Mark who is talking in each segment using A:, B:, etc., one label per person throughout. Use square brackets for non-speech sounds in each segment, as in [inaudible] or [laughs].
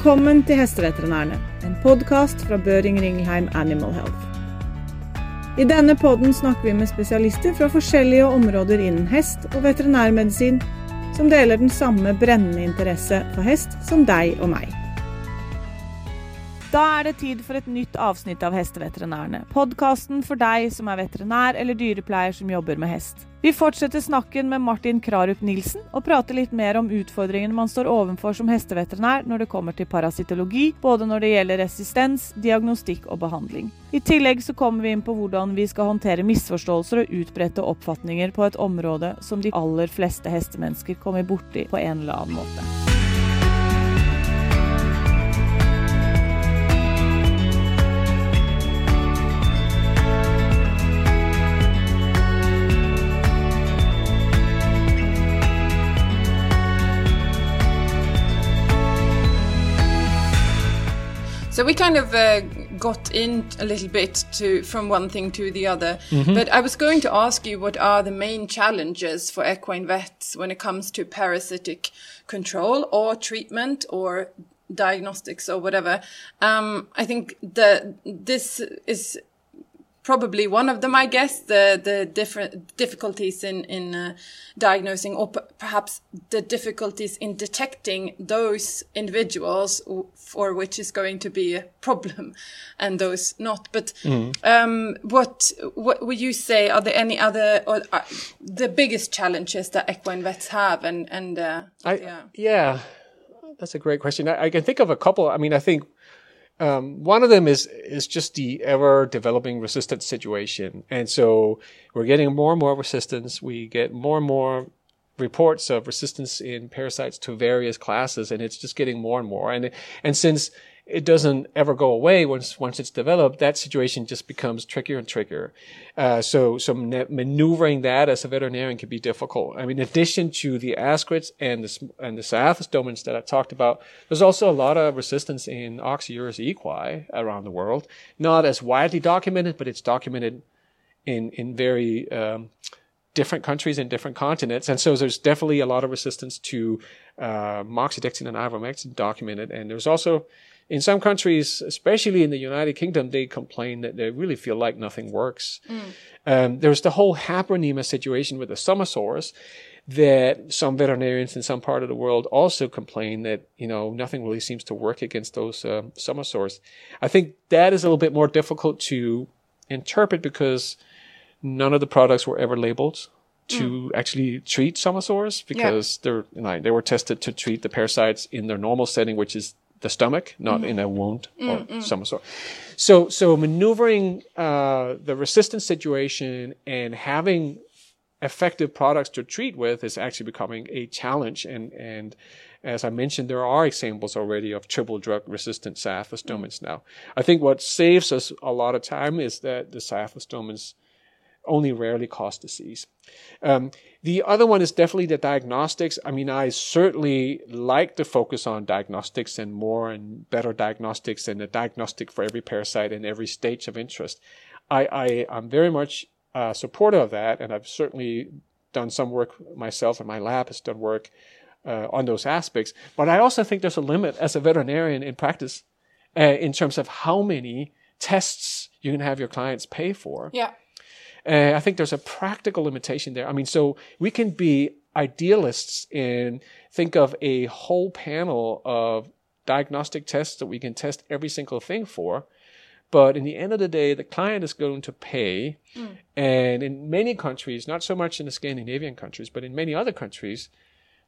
A: Velkommen til Hesteveterinærene, en podkast fra Børing Ringelheim Animal Health. I denne podden snakker vi med spesialister fra forskjellige områder innen hest og veterinærmedisin, som deler den samme brennende interesse for hest som deg og meg. Da er det tid for et nytt avsnitt av Hesteveterinærene. Podkasten for deg som er veterinær eller dyrepleier som jobber med hest. Vi fortsetter snakken med Martin Krarup Nilsen og prater litt mer om utfordringene man står overfor som hesteveterinær når det kommer til parasitologi, både når det gjelder resistens, diagnostikk og behandling. I tillegg så kommer vi inn på hvordan vi skal håndtere misforståelser og utbredte oppfatninger på et område som de aller fleste hestemennesker kommer borti på en eller annen måte.
B: So we kind of uh, got in a little bit to from one thing to the other, mm-hmm. but I was going to ask you what are the main challenges for equine vets when it comes to parasitic control or treatment or diagnostics or whatever. Um, I think that this is probably one of them, I guess, the the different difficulties in in uh, diagnosing, or perhaps the difficulties in detecting those individuals for which is going to be a problem, [laughs] and those not. But mm. um, what what would you say? Are there any other or uh, the biggest challenges that equine vets have? And and uh,
C: I, yeah. yeah, that's a great question. I, I can think of a couple. I mean, I think um, one of them is is just the ever developing resistance situation, and so we're getting more and more resistance. We get more and more reports of resistance in parasites to various classes, and it's just getting more and more. And and since it doesn't ever go away once once it's developed. That situation just becomes trickier and trickier. Uh, so so maneuvering that as a veterinarian can be difficult. I mean, in addition to the ascarids and the and the Cyathostomins that I talked about, there's also a lot of resistance in Oxyuris equi around the world. Not as widely documented, but it's documented in in very um, different countries and different continents. And so there's definitely a lot of resistance to uh, moxidectin and ivermectin documented. And there's also in some countries, especially in the United Kingdom, they complain that they really feel like nothing works. Mm. Um, there's the whole Habronema situation with the summer sores that some veterinarians in some part of the world also complain that you know nothing really seems to work against those uh. I think that is a little bit more difficult to interpret because none of the products were ever labeled to mm. actually treat summer sores because yeah. they're you know, they were tested to treat the parasites in their normal setting, which is the stomach, not mm. in a wound or mm, some sort. So, so maneuvering uh, the resistance situation and having effective products to treat with is actually becoming a challenge. And and as I mentioned, there are examples already of triple drug resistant Cyathostomins mm. now. I think what saves us a lot of time is that the Cyathostomins only rarely cause disease. Um, the other one is definitely the diagnostics. I mean, I certainly like to focus on diagnostics and more and better diagnostics and a diagnostic for every parasite and every stage of interest. I, I am very much uh, supportive of that, and I've certainly done some work myself, and my lab has done work uh, on those aspects. But I also think there's a limit as a veterinarian in practice uh, in terms of how many tests you can have your clients pay for.
B: Yeah.
C: Uh, I think there's a practical limitation there. I mean, so we can be idealists and think of a whole panel of diagnostic tests that we can test every single thing for. But in the end of the day, the client is going to pay. Mm. And in many countries, not so much in the Scandinavian countries, but in many other countries,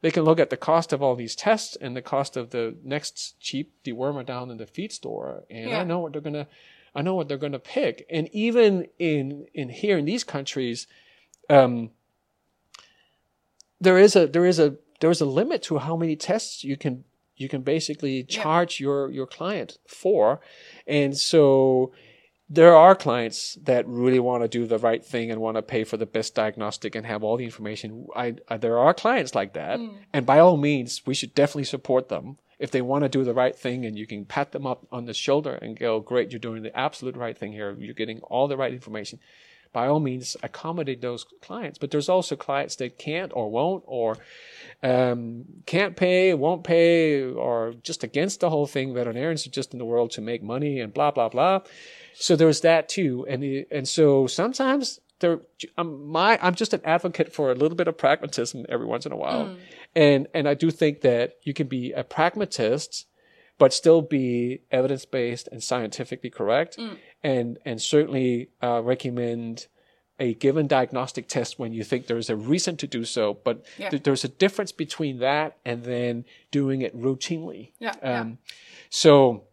C: they can look at the cost of all these tests and the cost of the next cheap dewormer down in the feed store. And yeah. I know what they're going to I know what they're going to pick. And even in in here in these countries, um, there is a there is a there is a limit to how many tests you can you can basically charge yeah. your your client for, and so there are clients that really want to do the right thing and want to pay for the best diagnostic and have all the information. I, I there are clients like that, mm. and by all means, we should definitely support them if they want to do the right thing and you can pat them up on the shoulder and go, great, you're doing the absolute right thing here. You're getting all the right information. By all means, accommodate those clients. But there's also clients that can't or won't or um, can't pay, won't pay, or just against the whole thing. Veterinarians are just in the world to make money and blah blah blah. So there's that too, and and so sometimes there, I'm my I'm just an advocate for a little bit of pragmatism every once in a while, mm. and and I do think that you can be a pragmatist, but still be evidence based and scientifically correct, mm. And and certainly uh, recommend a given diagnostic test when you think there's a reason to do so, but yeah. th- there's a difference between that and then doing it routinely.
B: Yeah, um, yeah.
C: So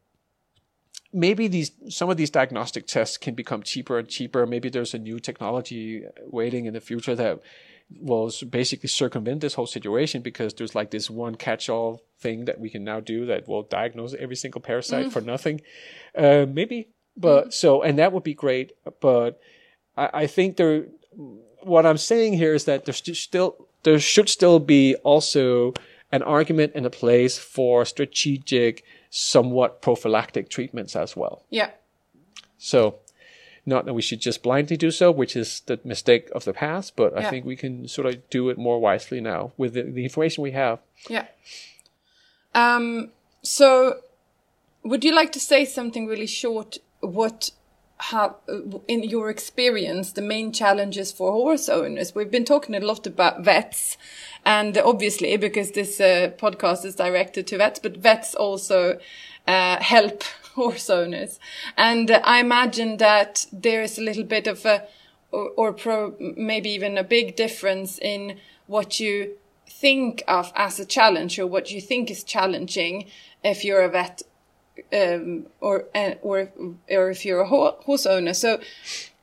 C: maybe these some of these diagnostic tests can become cheaper and cheaper. Maybe there's a new technology waiting in the future that will basically circumvent this whole situation because there's like this one catch-all thing that we can now do that will diagnose every single parasite mm. for nothing. Uh, maybe, but mm. so and that would be great. But I, I think there, what I'm saying here is that there's still there should still be also an argument and a place for strategic, somewhat prophylactic treatments as well.
B: Yeah.
C: So, not that we should just blindly do so, which is the mistake of the past, but I think we can sort of do it more wisely now with the, the information we have.
B: Yeah. Um, so, would you like to say something really short? What have, in your experience, the main challenges for horse owners? We've been talking a lot about vets, and obviously, because this uh, podcast is directed to vets, but vets also uh, help [laughs] horse owners. And uh, I imagine that there is a little bit of a, or, or pro, maybe even a big difference in what you think of as a challenge or what you think is challenging if you're a vet um, or or or if you're a horse owner. So,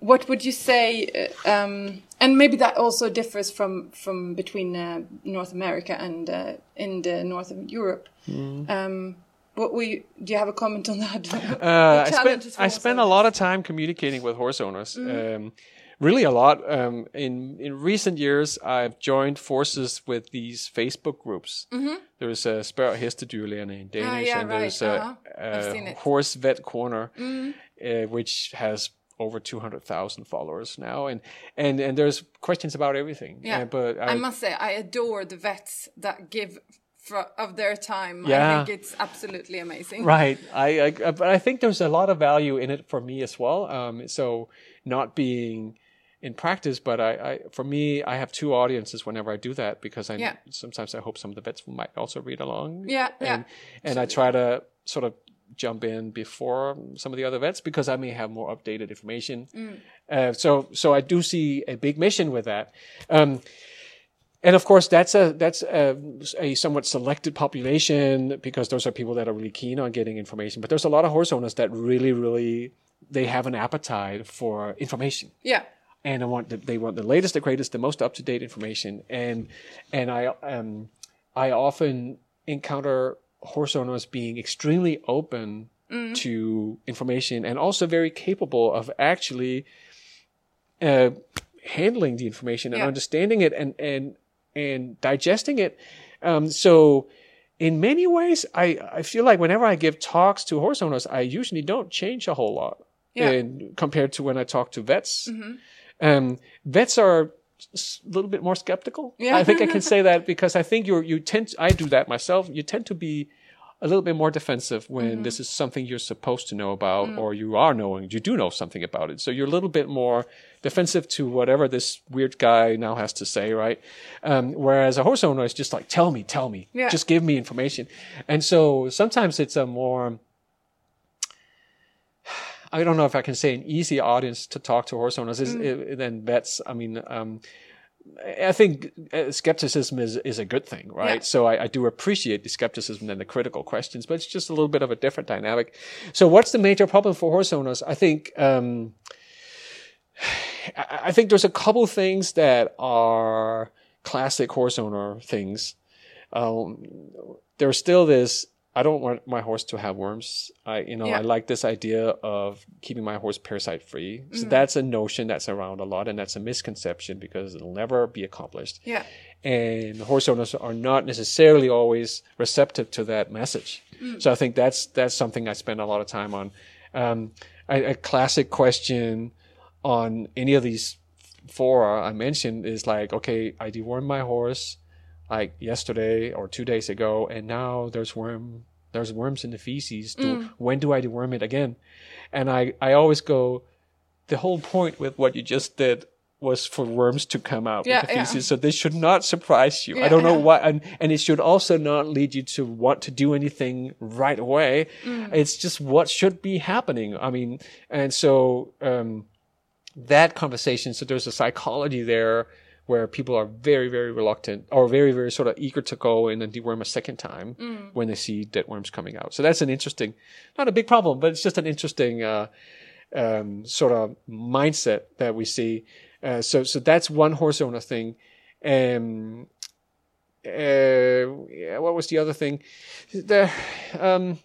B: what would you say? Uh, um, and maybe that also differs from from between uh, North America and uh, in the north of Europe. Mm. Um, what we do you have a comment on that? [laughs]
C: Uh, I spent I spent a lot of time communicating with horse owners. Mm. Really a lot. Um, in in recent years, I've joined forces with these Facebook groups. Mm-hmm. There's a Spørg Hestedyrlægerne in Danish, uh, yeah, and right. there's uh-huh. a, a Horse Vet Corner, mm-hmm. uh, which has over 200,000 followers now and and and there's questions about everything
B: yeah
C: uh, but
B: I, I, must say i adore the vets that give for, of their time yeah. i think it's absolutely amazing
C: right I, I but i think there's a lot of value in it for me as well um so not being in practice, but I, I, for me, I have two audiences whenever I do that because I yeah. sometimes I hope some of the vets might also read along.
B: Yeah,
C: and, yeah. And I try to sort of jump in before some of the other vets because I may have more updated information. Mm. Uh, so, so I do see a big mission with that. Um, and of course, that's a that's a, a, somewhat selected population because those are people that are really keen on getting information. But there's a lot of horse owners that really, really they have an appetite for information.
B: Yeah
C: and I want the, they want the latest, the greatest, the most up to date information. And and I um I often encounter horse owners being extremely open mm. to information and also very capable of actually uh, handling the information and yeah. understanding it and and and digesting it. Um, so in many ways, I, I feel like whenever I give talks to horse owners, I usually don't change a whole lot yeah. in, compared to when I talk to vets. Mm-hmm. Um, vets are a little bit more skeptical. Yeah. I think I can [laughs] say that because I think you you tend to, I do that myself. You tend to be a little bit more defensive when mm-hmm. this is something you're supposed to know about mm. or you are knowing you do know something about it. So you're a little bit more defensive to whatever this weird guy now has to say, right? Um, whereas a horse owner is just like, tell me, tell me, yeah. just give me information. And so sometimes it's a more I don't know if I can say an easy audience to talk to horse owners is mm. than vets. I mean, um, I think uh, skepticism is, is a good thing, right? Yeah. So I, I, do appreciate the skepticism and the critical questions, but it's just a little bit of a different dynamic. So what's the major problem for horse owners? I think, um, I think there's a couple things that are classic horse owner things. Um, there's still this I don't want my horse to have worms. I, you know, yeah. I like this idea of keeping my horse parasite free. So mm-hmm. that's a notion that's around a lot, and that's a misconception because it'll never be accomplished.
B: Yeah.
C: And horse owners are not necessarily always receptive to that message. Mm. So I think that's that's something I spend a lot of time on. Um, a classic question on any of these fora I mentioned is like, okay, I deworm my horse like yesterday or two days ago, and now there's worm there's worms in the feces. Do, When do I deworm it again? And I I always go, the whole point with what you just did was for worms to come out
B: Yeah,
C: with the
B: yeah.
C: feces. So this should not surprise you. I don't know
B: yeah.
C: why, and, and it should also not lead you to want to do anything right away.
B: Mm.
C: It's just what should be happening. I mean, and so, um, that conversation, so there's a psychology there where people are very, very reluctant or very, very sort of eager to go in and deworm a second time
B: Mm.
C: when they see dead worms coming out. So that's an interesting, not a big problem, but it's just an interesting, uh, um, sort of mindset that we see. Uh, so, so that's one horse owner thing. Um, uh, yeah, what was the other thing? The, um,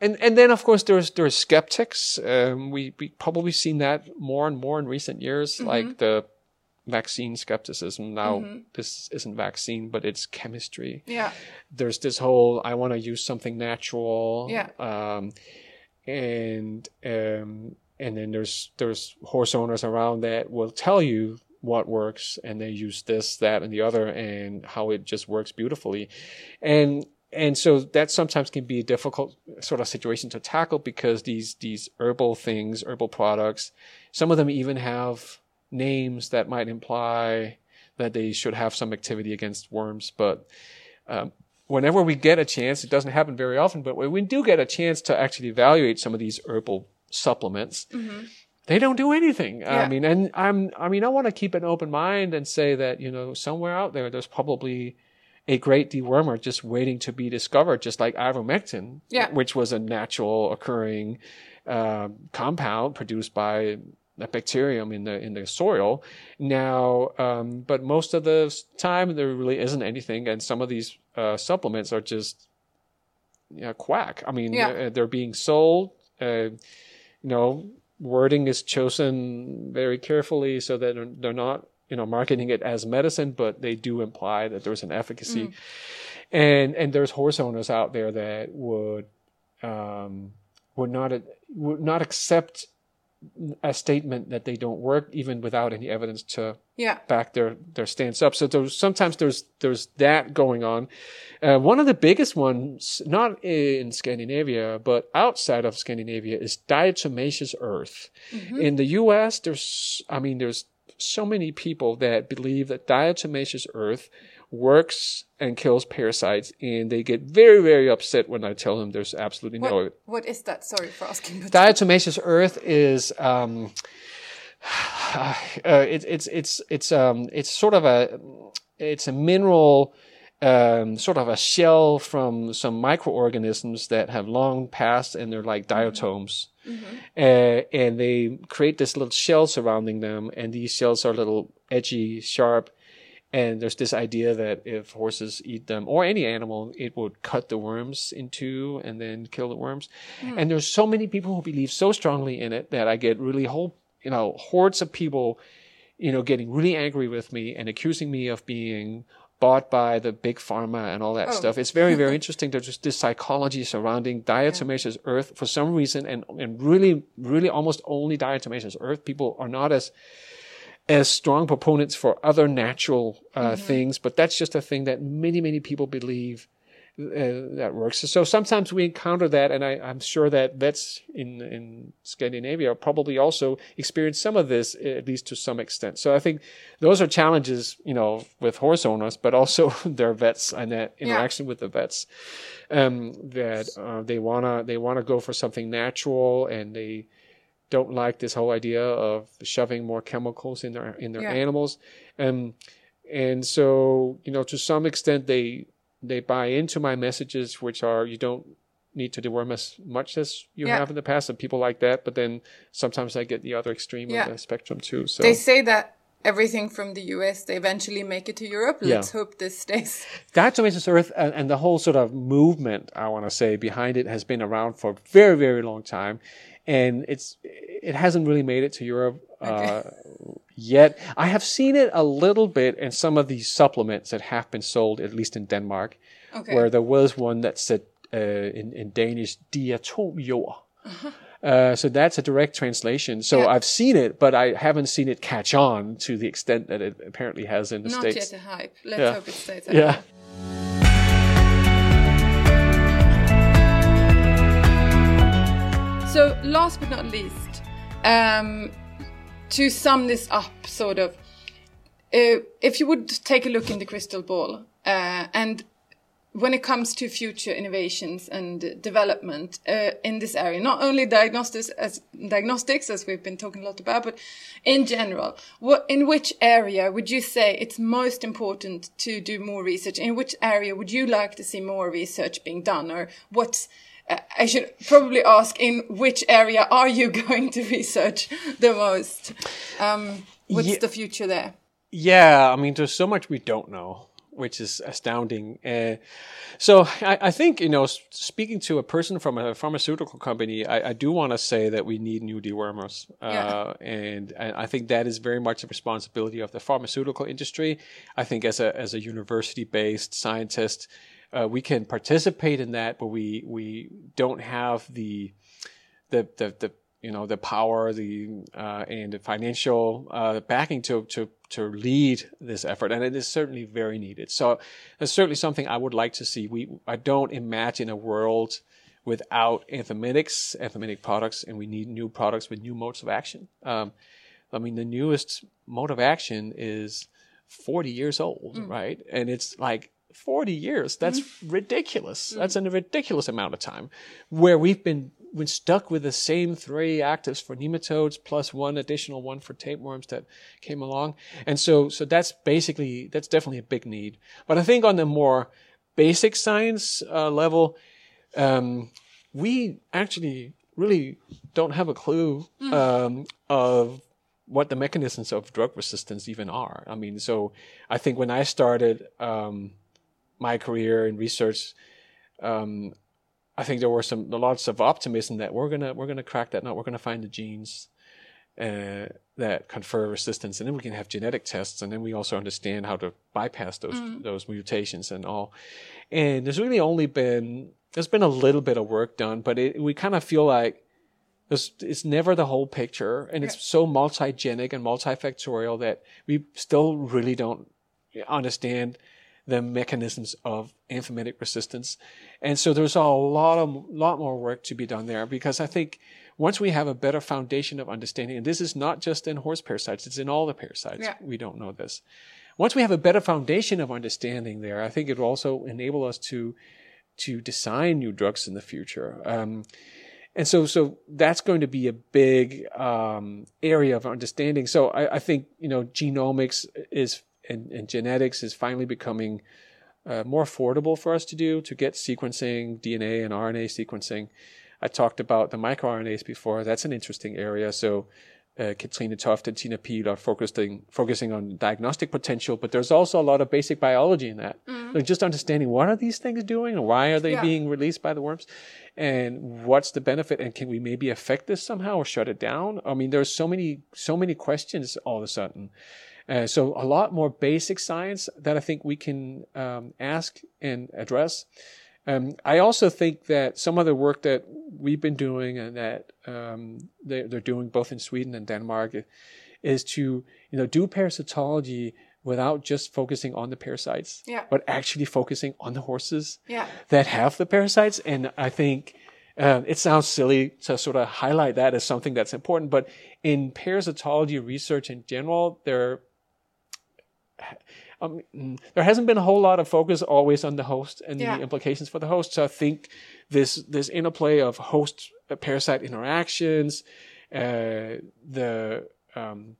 C: and and then of course there's there's skeptics. Um, we we probably seen that more and more in recent years, like the vaccine skepticism. Now this isn't vaccine, but it's chemistry
B: Yeah.
C: there's this whole I want to use something natural.
B: Yeah.
C: Um, and um, and then there's there's horse owners around that will tell you what works, and they use this, that, and the other, and how it just works beautifully, and and so that sometimes can be a difficult sort of situation to tackle because these these herbal things, herbal products, some of them even have names that might imply that they should have some activity against worms, but um, whenever we get a chance, it doesn't happen very often, but when we do get a chance to actually evaluate some of these herbal supplements, they don't do anything. I mean, and I'm, I mean, I want to keep an open mind and say that, you know, somewhere out there, there's probably a great dewormer just waiting to be discovered, just like ivermectin,
B: Yeah.
C: which was a natural occurring um, compound produced by a bacterium in the in the soil. Now, um, but most of the time there really isn't anything, and some of these uh, supplements are just you know, quack. I mean,
B: Yeah.
C: uh, they're being sold. Uh, you know, wording is chosen very carefully so that they're, they're not you know marketing it as medicine, but they do imply that there's an efficacy. And and there's horse owners out there that would um, would not would not accept a statement that they don't work even without any evidence to
B: Yeah.
C: back their their stance up. So there's sometimes there's there's that going on. Uh, one of the biggest ones, not in Scandinavia but outside of Scandinavia, is diatomaceous earth. In the U.S., there's I mean there's so many people that believe that diatomaceous earth works and kills parasites, and they get very very upset when I tell them there's absolutely
B: What,
C: no
B: what is that? Sorry for asking. But
C: diatomaceous earth is um, [sighs] uh, it, it's it's it's um it's sort of a it's a mineral um, sort of a shell from some microorganisms that have long passed and they're like diatoms uh, and they create this little shell surrounding them and these shells are little edgy sharp and there's this idea that if horses eat them or any animal, it would cut the worms in two and then kill the worms. Hmm. And there's so many people who believe so strongly in it that I get really whole, you know, hordes of people, you know, getting really angry with me and accusing me of being bought by the big pharma and all that oh. stuff. It's very, very [laughs] interesting. There's just this psychology surrounding diatomaceous earth for some reason and, and really, really almost only diatomaceous earth. People are not as, as strong proponents for other natural uh, things, but that's just a thing that many, many people believe uh, that works. So sometimes we encounter that, and I, I'm sure that vets in in Scandinavia probably also experience some of this, at least to some extent. So I think those are challenges, you know, with horse owners, but also [laughs] their vets and that interaction with the vets. Um, that uh, they wanna they wanna go for something natural, and they don't like this whole idea of shoving more chemicals in their in their
B: Yeah.
C: animals, and and so you know to some extent they they buy into my messages, which are you don't need to deworm as much as you
B: Yeah.
C: have in the past, and people like that. But then sometimes I get the other extreme
B: Yeah.
C: of the spectrum too. So
B: they say that everything from the US they eventually make it to Europe. Let's hope this stays. [laughs]
C: Diatomaceous earth and, and the whole sort of movement, I want to say, behind it has been around for a very, very long time. And it's, it hasn't really made it to Europe, uh, [laughs] yet. I have seen it a little bit in some of these supplements that have been sold, at least in Denmark,
B: Okay.
C: where there was one that said, uh, in, in Danish, diatomjord. [laughs] Uh, so that's a direct translation. So
B: Yeah.
C: I've seen it, but I haven't seen it catch on to the extent that it apparently has in the
B: Not
C: States.
B: yet a hype. Let's
C: Yeah.
B: hope it stays.
C: Yeah.
B: way. So, last but not least, um, to sum this up, sort of, uh, if you would take a look in the crystal ball, uh, and when it comes to future innovations and development uh, in this area, not only diagnostics as diagnostics, as we've been talking a lot about, but in general, what in which area would you say it's most important to do more research? In which area would you like to see more research being done, or what's uh, I should probably ask in which area are you [laughs] going to research the most? Um, what's
C: Ye-
B: the future there?
C: Yeah, I mean, there's so much we don't know, which is astounding. Uh, so I, I think, you know, speaking to a person from a pharmaceutical company, I, I do want to say that we need new dewormers. Uh,
B: Yeah.
C: and, and I think that is very much a responsibility of the pharmaceutical industry. I think as a, as a university based scientist, uh, we can participate in that, but we, we don't have the, the, the, the you know the power the uh, and the financial uh, backing to to to lead this effort and it is certainly very needed. So it's certainly something I would like to see. We I don't imagine a world without anthelmintics anthelmintic products and we need new products with new modes of action. Um, I mean the newest mode of action is 40 years old right? And it's like 40 years. That's ridiculous. That's a ridiculous amount of time where we've been been stuck with the same three actives for nematodes plus one additional one for tapeworms that came along. And so so that's basically that's definitely a big need. But i think on the more basic science uh, level um, we actually really don't have a clue um, of what the mechanisms of drug resistance even are. I mean, so I think when I started um, my career in research, um, I think there were some lots of optimism that we're gonna we're gonna crack that nut. We're gonna find the genes uh, that confer resistance, and then we can have genetic tests, and then we also understand how to bypass those those mutations and all. And there's really only been there's been a little bit of work done, but it, we kind of feel like it's, it's never the whole picture, and it's so multigenic and multifactorial that we still really don't understand the mechanisms of anthelmintic resistance. And so there's a lot of lot more work to be done there because I think once we have a better foundation of understanding, and this is not just in horse parasites, it's in all the parasites.
B: Yeah.
C: We don't know this. Once we have a better foundation of understanding there, I think it will also enable us to to design new drugs in the future. Um, and so, so that's going to be a big um, area of understanding. So I, I think you know genomics is and, and genetics is finally becoming uh, more affordable for us to do to get sequencing, DNA and RNA sequencing. I talked about the microRNAs before. That's an interesting area. So uh, Katrine Toft and Tina Pihl are focusing focusing on diagnostic potential, but there's also a lot of basic biology in that. Like just understanding what are these things doing and why are they
B: Yeah.
C: being released by the worms, and what's the benefit, and can we maybe affect this somehow or shut it down? I mean, there's so many so many questions all of a sudden. Uh, so a lot more basic science that I think we can um, ask and address. Um, I also think that some of the work that we've been doing and that um, they, they're doing both in Sweden and Denmark is to you know do parasitology without just focusing on the parasites,
B: Yeah.
C: but actually focusing on the horses
B: Yeah.
C: that have the parasites. And I think uh, it sounds silly to sort of highlight that as something that's important, but in parasitology research in general, there um, there hasn't been a whole lot of focus always on the host and
B: Yeah.
C: the implications for the host. So I think this this interplay of host uh, parasite interactions, uh, the um,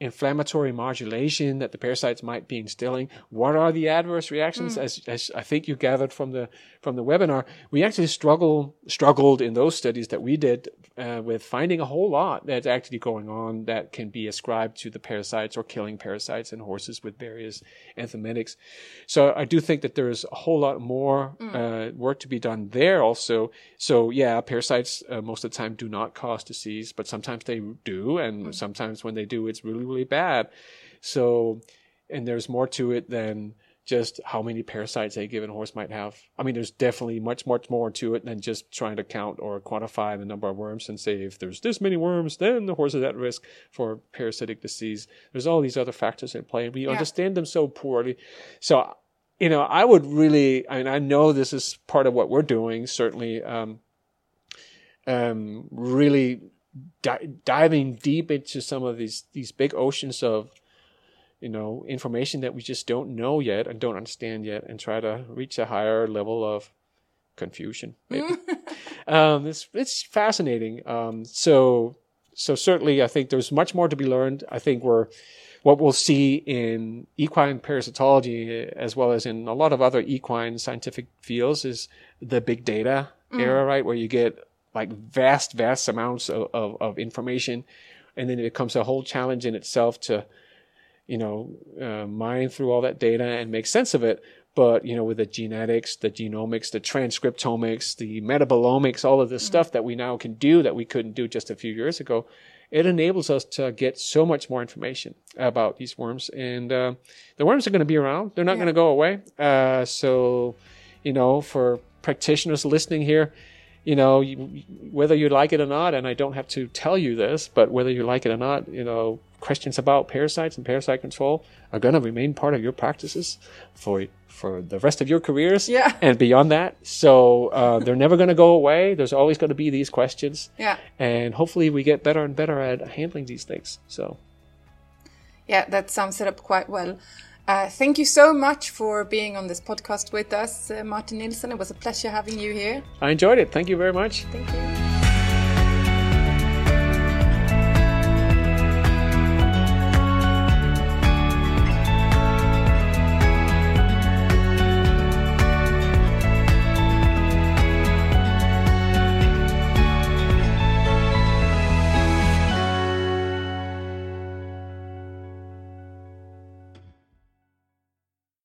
C: inflammatory modulation that the parasites might be instilling. What are the adverse reactions? As, as I think you gathered from the from the webinar, we actually struggle struggled in those studies that we did uh, with finding a whole lot that's actually going on that can be ascribed to the parasites or killing parasites in horses with various anthelmintics. So I do think that there is a whole lot more uh, work to be done there also. So yeah, parasites uh, most of the time do not cause disease, but sometimes they do, and sometimes when they do, it's really really bad. So, and there's more to it than just how many parasites a given horse might have. I mean, there's definitely much, much more to it than just trying to count or quantify the number of worms and say if there's this many worms, then the horse is at risk for parasitic disease. There's all these other factors in play. and We yeah. understand them so poorly. So, you know, I would really, I mean, I know this is part of what we're doing, certainly, um, um, really di- diving deep into some of these, these big oceans of, you know, information that we just don't know yet and don't understand yet, and try to reach a higher level of confusion. Maybe. [laughs] um, it's it's fascinating. Um, so so certainly, I think there's much more to be learned. I think we're what we'll see in equine parasitology as well as in a lot of other equine scientific fields is the big data mm. era, right? Where you get like vast, vast amounts of, of, of, information. And then it becomes a whole challenge in itself to you know, uh, mine through all that data and make sense of it. But, you know, with the genetics, the genomics, the transcriptomics, the metabolomics, all of this mm-hmm. stuff that we now can do that we couldn't do just a few years ago, it enables us to get so much more information about these worms. And uh, the worms are going to be around. They're not yeah. going to go away. Uh, so, you know, for practitioners listening here, you know, you, whether you like it or not, and I don't have to tell you this, but whether you like it or not, you know, questions about parasites and parasite control are going to remain part of your practices for for the rest of your careers
B: yeah. [laughs]
C: and beyond that. So uh, they're never going to go away. There's always going to be these questions.
B: Yeah.
C: And hopefully we get better and better at handling these things. So.
B: Yeah, that sums it up quite well. Uh, thank you so much for being on this podcast with us, uh, Martin Nielsen. It was a pleasure having you here.
C: I enjoyed it. Thank you very much.
B: Thank you.